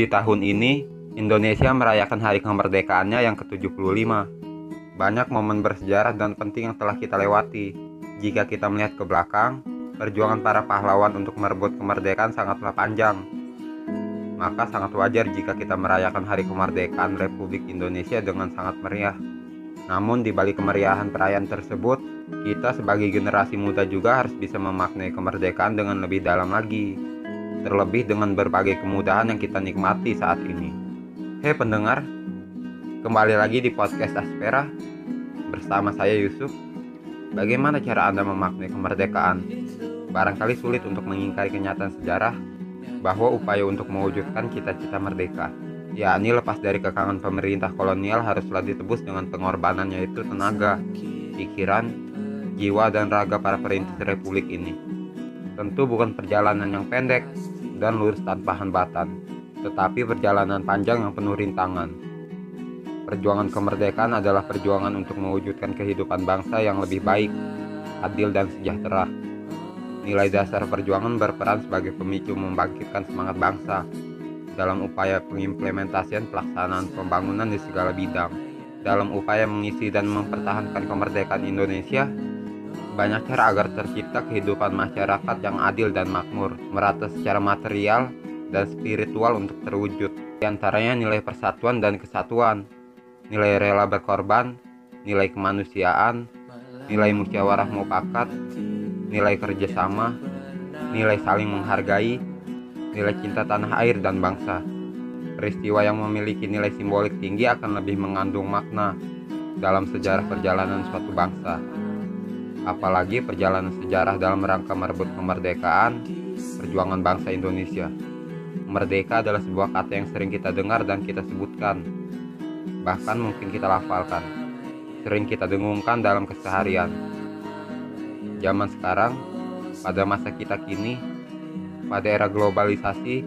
Di tahun ini, Indonesia merayakan hari kemerdekaannya yang ke-75. Banyak momen bersejarah dan penting yang telah kita lewati. Jika kita melihat ke belakang, perjuangan para pahlawan untuk merebut kemerdekaan sangatlah panjang. Maka sangat wajar jika kita merayakan hari kemerdekaan Republik Indonesia dengan sangat meriah. Namun di balik kemeriahan perayaan tersebut, kita sebagai generasi muda juga harus bisa memaknai kemerdekaan dengan lebih dalam lagi. Terlebih dengan berbagai kemudahan yang kita nikmati saat ini. Hei pendengar, kembali lagi di podcast Aspera bersama saya Yusuf. Bagaimana cara Anda memaknai kemerdekaan? Barangkali sulit untuk mengingkari kenyataan sejarah bahwa upaya untuk mewujudkan cita-cita merdeka, yakni lepas dari kekangan pemerintah kolonial haruslah ditebus dengan pengorbanan yaitu tenaga, pikiran, jiwa dan raga para perintis republik ini. Tentu bukan perjalanan yang pendek dan lurus tanpa hambatan, tetapi perjalanan panjang yang penuh rintangan. Perjuangan kemerdekaan adalah perjuangan untuk mewujudkan kehidupan bangsa yang lebih baik, adil dan sejahtera. Nilai dasar perjuangan berperan sebagai pemicu membangkitkan semangat bangsa dalam upaya pengimplementasian pelaksanaan pembangunan di segala bidang. Dalam upaya mengisi dan mempertahankan kemerdekaan Indonesia, banyak cara agar tercipta kehidupan masyarakat yang adil dan makmur, merata secara material dan spiritual untuk terwujud. Di antaranya nilai persatuan dan kesatuan, nilai rela berkorban, nilai kemanusiaan, nilai musyawarah mufakat, nilai kerjasama, nilai saling menghargai, nilai cinta tanah air dan bangsa. Peristiwa yang memiliki nilai simbolik tinggi akan lebih mengandung makna dalam sejarah perjalanan suatu bangsa apalagi perjalanan sejarah dalam rangka merebut kemerdekaan perjuangan bangsa Indonesia. Merdeka adalah sebuah kata yang sering kita dengar dan kita sebutkan, bahkan mungkin kita lafalkan, sering kita dengungkan dalam keseharian. Zaman sekarang, pada masa kita kini, pada era globalisasi,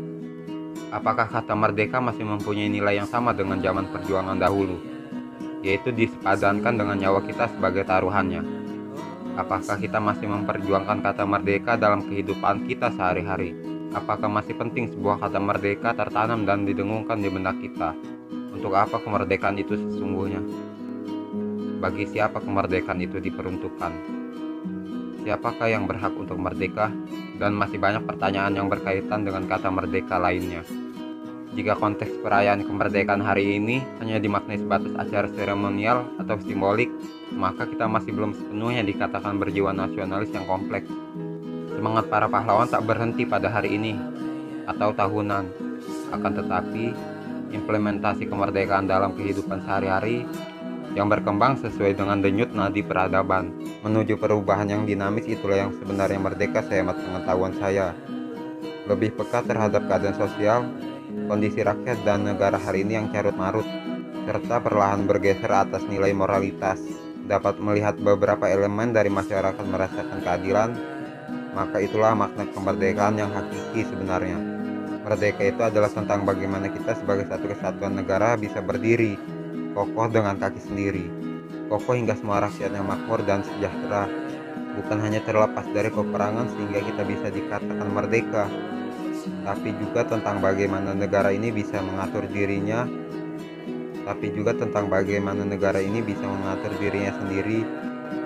apakah kata merdeka masih mempunyai nilai yang sama dengan zaman perjuangan dahulu, yaitu disepadankan dengan nyawa kita sebagai taruhannya? Apakah kita masih memperjuangkan kata merdeka dalam kehidupan kita sehari-hari? Apakah masih penting sebuah kata merdeka tertanam dan didengungkan di benak kita? Untuk apa kemerdekaan itu sesungguhnya? Bagi siapa kemerdekaan itu diperuntukkan? Siapakah yang berhak untuk merdeka? Dan masih banyak pertanyaan yang berkaitan dengan kata merdeka lainnya. Jika konteks perayaan kemerdekaan hari ini hanya dimaknai sebatas acara seremonial atau simbolik, maka kita masih belum sepenuhnya dikatakan berjiwa nasionalis yang kompleks. Semangat para pahlawan tak berhenti pada hari ini atau tahunan, akan tetapi implementasi kemerdekaan dalam kehidupan sehari-hari yang berkembang sesuai dengan denyut nadi peradaban menuju perubahan yang dinamis itulah yang sebenarnya merdeka sehemat pengetahuan saya lebih peka terhadap keadaan sosial kondisi rakyat dan negara hari ini yang carut marut, serta perlahan bergeser atas nilai moralitas, dapat melihat beberapa elemen dari masyarakat merasakan keadilan, maka itulah makna kemerdekaan yang hakiki sebenarnya. Merdeka itu adalah tentang bagaimana kita sebagai satu kesatuan negara bisa berdiri, kokoh dengan kaki sendiri, kokoh hingga semua rakyatnya makmur dan sejahtera, bukan hanya terlepas dari peperangan sehingga kita bisa dikatakan merdeka, tapi juga tentang bagaimana negara ini bisa mengatur dirinya tapi juga tentang bagaimana negara ini bisa mengatur dirinya sendiri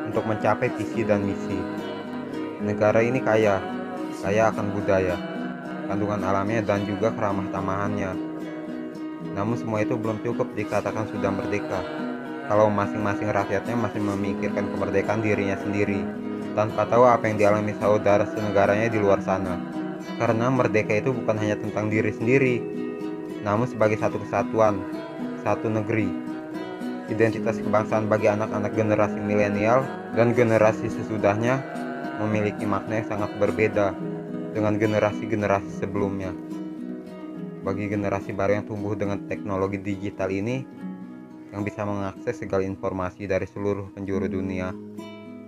untuk mencapai visi dan misi. Negara ini kaya, kaya akan budaya, kandungan alamnya dan juga keramah tamahannya. Namun semua itu belum cukup dikatakan sudah merdeka. Kalau masing-masing rakyatnya masih memikirkan kemerdekaan dirinya sendiri, tanpa tahu apa yang dialami saudara senegaranya di luar sana. Karena merdeka itu bukan hanya tentang diri sendiri, namun sebagai satu kesatuan, satu negeri. Identitas kebangsaan bagi anak-anak generasi milenial dan generasi sesudahnya memiliki makna yang sangat berbeda dengan generasi-generasi sebelumnya. Bagi generasi baru yang tumbuh dengan teknologi digital ini, yang bisa mengakses segala informasi dari seluruh penjuru dunia,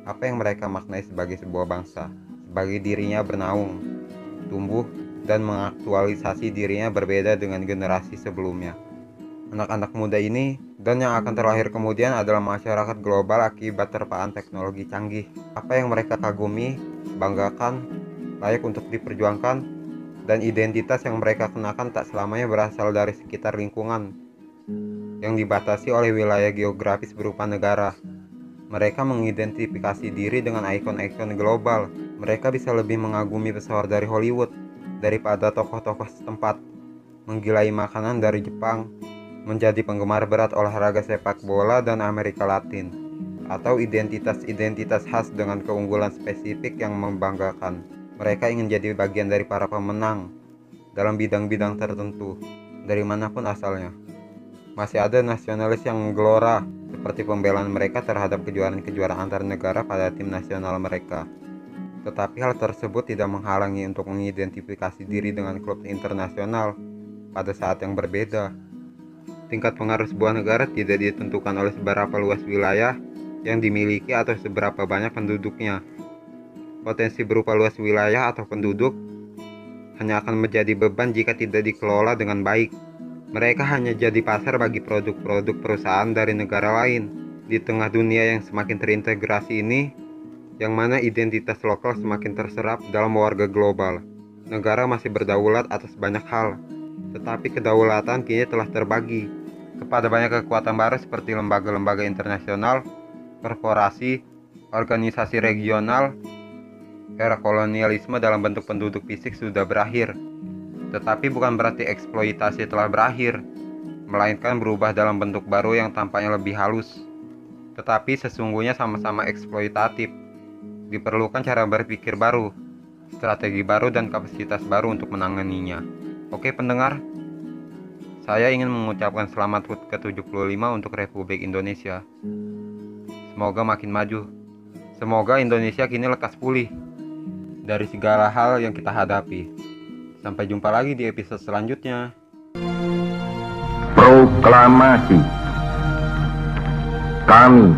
apa yang mereka maknai sebagai sebuah bangsa, sebagai dirinya bernaung, tumbuh dan mengaktualisasi dirinya berbeda dengan generasi sebelumnya. Anak-anak muda ini dan yang akan terlahir kemudian adalah masyarakat global akibat terpaan teknologi canggih. Apa yang mereka kagumi, banggakan, layak untuk diperjuangkan, dan identitas yang mereka kenakan tak selamanya berasal dari sekitar lingkungan yang dibatasi oleh wilayah geografis berupa negara. Mereka mengidentifikasi diri dengan ikon-ikon global. Mereka bisa lebih mengagumi pesawat dari Hollywood daripada tokoh-tokoh setempat, menggilai makanan dari Jepang, menjadi penggemar berat olahraga sepak bola dan Amerika Latin, atau identitas-identitas khas dengan keunggulan spesifik yang membanggakan. Mereka ingin jadi bagian dari para pemenang dalam bidang-bidang tertentu, dari mana pun asalnya. Masih ada nasionalis yang gelora seperti pembelaan mereka terhadap kejuaraan-kejuaraan antar negara pada tim nasional mereka. Tetapi hal tersebut tidak menghalangi untuk mengidentifikasi diri dengan klub internasional pada saat yang berbeda. Tingkat pengaruh sebuah negara tidak ditentukan oleh seberapa luas wilayah yang dimiliki atau seberapa banyak penduduknya. Potensi berupa luas wilayah atau penduduk hanya akan menjadi beban jika tidak dikelola dengan baik. Mereka hanya jadi pasar bagi produk-produk perusahaan dari negara lain. Di tengah dunia yang semakin terintegrasi ini, yang mana identitas lokal semakin terserap dalam warga global. Negara masih berdaulat atas banyak hal, tetapi kedaulatan kini telah terbagi kepada banyak kekuatan baru seperti lembaga-lembaga internasional, korporasi, organisasi regional, era kolonialisme dalam bentuk penduduk fisik sudah berakhir tetapi bukan berarti eksploitasi telah berakhir, melainkan berubah dalam bentuk baru yang tampaknya lebih halus. Tetapi sesungguhnya sama-sama eksploitatif. Diperlukan cara berpikir baru, strategi baru dan kapasitas baru untuk menanganinya. Oke pendengar, saya ingin mengucapkan selamat HUT ke-75 untuk Republik Indonesia. Semoga makin maju. Semoga Indonesia kini lekas pulih dari segala hal yang kita hadapi. Sampai jumpa lagi di episode selanjutnya. Proklamasi Kami,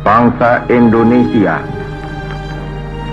bangsa Indonesia,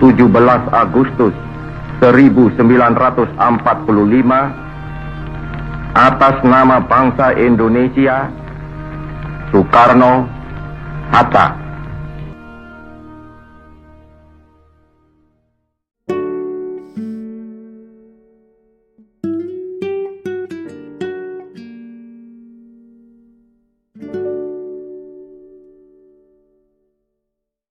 17 Agustus 1945 atas nama bangsa Indonesia Soekarno Hatta